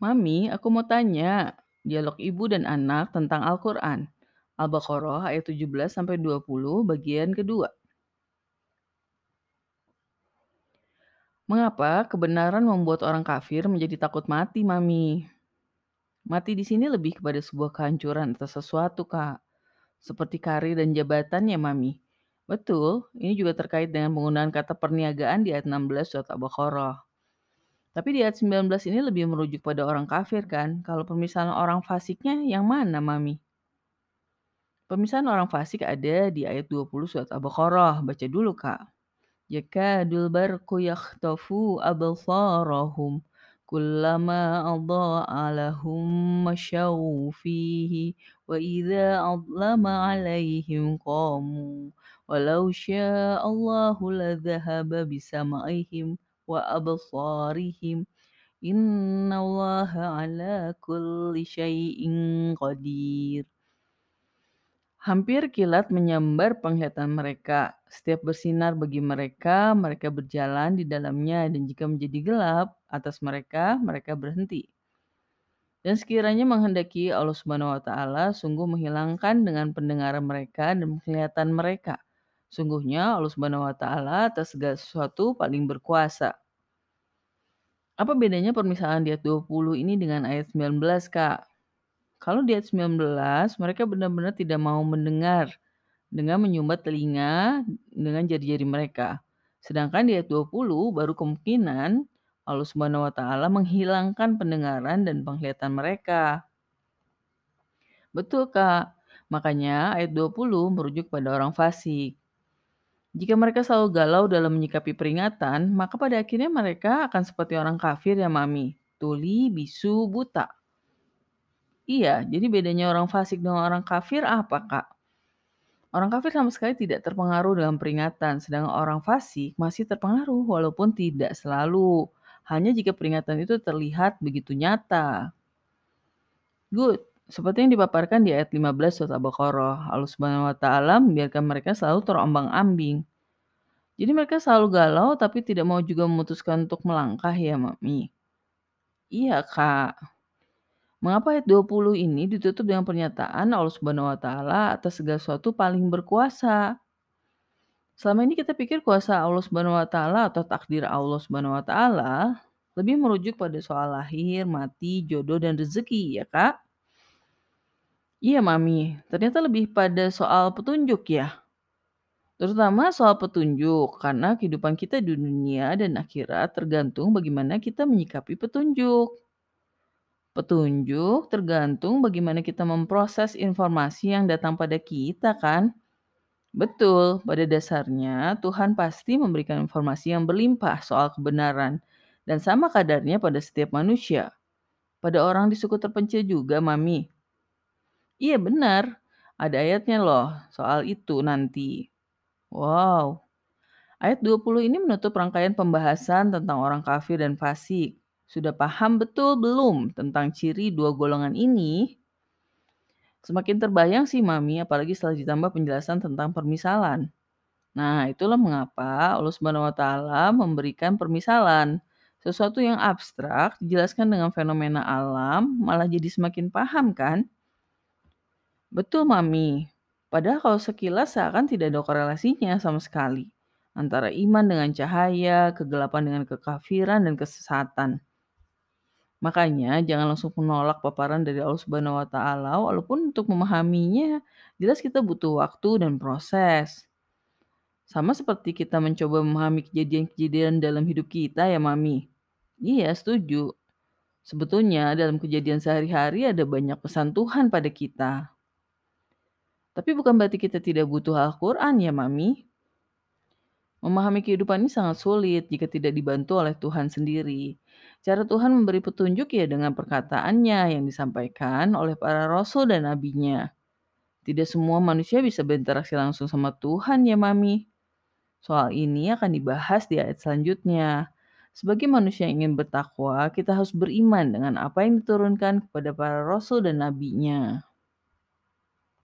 Mami, aku mau tanya, dialog ibu dan anak tentang Al-Quran. Al-Baqarah ayat 17 sampai 20 bagian kedua. Mengapa kebenaran membuat orang kafir menjadi takut mati, Mami? Mati di sini lebih kepada sebuah kehancuran atas sesuatu, Kak. Seperti karir dan jabatan ya, Mami. Betul, ini juga terkait dengan penggunaan kata perniagaan di ayat 16 surat Al-Baqarah. Tapi di ayat 19 ini lebih merujuk pada orang kafir kan? Kalau permisalan orang fasiknya yang mana, Mami? Pemisahan orang fasik ada di ayat 20 surat Al-Baqarah. Baca dulu, Kak. Yakadul barqu yakhtafu absarahum kullama adha'a lahum fihi wa idza adlama alaihim qamu walau syaa Allahu ladhahaba bisam'ihim wa absarihim innallaha ala kulli syai'in qadir Hampir kilat menyambar penglihatan mereka. Setiap bersinar bagi mereka, mereka berjalan di dalamnya, dan jika menjadi gelap atas mereka, mereka berhenti. Dan sekiranya menghendaki Allah Subhanahu wa taala sungguh menghilangkan dengan pendengaran mereka dan penglihatan mereka. Sungguhnya Allah Subhanahu wa taala atas segala sesuatu paling berkuasa. Apa bedanya permisalan di ayat 20 ini dengan ayat 19, Kak? Kalau di ayat 19, mereka benar-benar tidak mau mendengar dengan menyumbat telinga dengan jari-jari mereka. Sedangkan di ayat 20 baru kemungkinan Allah Subhanahu wa taala menghilangkan pendengaran dan penglihatan mereka. Betul, Kak. Makanya ayat 20 merujuk pada orang fasik. Jika mereka selalu galau dalam menyikapi peringatan, maka pada akhirnya mereka akan seperti orang kafir ya, Mami. Tuli, bisu, buta. Iya, jadi bedanya orang fasik dengan orang kafir apa, Kak? Orang kafir sama sekali tidak terpengaruh dengan peringatan, sedangkan orang fasik masih terpengaruh walaupun tidak selalu. Hanya jika peringatan itu terlihat begitu nyata. Good. Seperti yang dipaparkan di ayat 15 surat Al-Baqarah, Allah Subhanahu wa taala membiarkan mereka selalu terombang-ambing. Jadi mereka selalu galau tapi tidak mau juga memutuskan untuk melangkah ya, Mami. Iya, Kak. Mengapa ayat 20 ini ditutup dengan pernyataan Allah Subhanahu wa taala atas segala sesuatu paling berkuasa? Selama ini kita pikir kuasa Allah Subhanahu wa taala atau takdir Allah Subhanahu wa taala lebih merujuk pada soal lahir, mati, jodoh dan rezeki ya, Kak? Iya, Mami. Ternyata lebih pada soal petunjuk ya. Terutama soal petunjuk karena kehidupan kita di dunia dan akhirat tergantung bagaimana kita menyikapi petunjuk. Petunjuk tergantung bagaimana kita memproses informasi yang datang pada kita kan? Betul, pada dasarnya Tuhan pasti memberikan informasi yang berlimpah soal kebenaran dan sama kadarnya pada setiap manusia. Pada orang di suku terpencil juga, Mami. Iya benar, ada ayatnya loh soal itu nanti. Wow. Ayat 20 ini menutup rangkaian pembahasan tentang orang kafir dan fasik. Sudah paham betul belum tentang ciri dua golongan ini? Semakin terbayang sih Mami, apalagi setelah ditambah penjelasan tentang permisalan. Nah, itulah mengapa Allah Subhanahu wa taala memberikan permisalan. Sesuatu yang abstrak dijelaskan dengan fenomena alam malah jadi semakin paham kan? Betul, Mami. Padahal kalau sekilas seakan tidak ada korelasinya sama sekali antara iman dengan cahaya, kegelapan dengan kekafiran dan kesesatan. Makanya jangan langsung menolak paparan dari Allah Subhanahu wa taala walaupun untuk memahaminya jelas kita butuh waktu dan proses. Sama seperti kita mencoba memahami kejadian-kejadian dalam hidup kita ya Mami. Iya, setuju. Sebetulnya dalam kejadian sehari-hari ada banyak pesan Tuhan pada kita. Tapi bukan berarti kita tidak butuh Al-Quran ya Mami. Memahami kehidupan ini sangat sulit jika tidak dibantu oleh Tuhan sendiri. Cara Tuhan memberi petunjuk ya dengan perkataannya yang disampaikan oleh para rasul dan nabinya. Tidak semua manusia bisa berinteraksi langsung sama Tuhan ya Mami. Soal ini akan dibahas di ayat selanjutnya. Sebagai manusia yang ingin bertakwa, kita harus beriman dengan apa yang diturunkan kepada para rasul dan nabinya.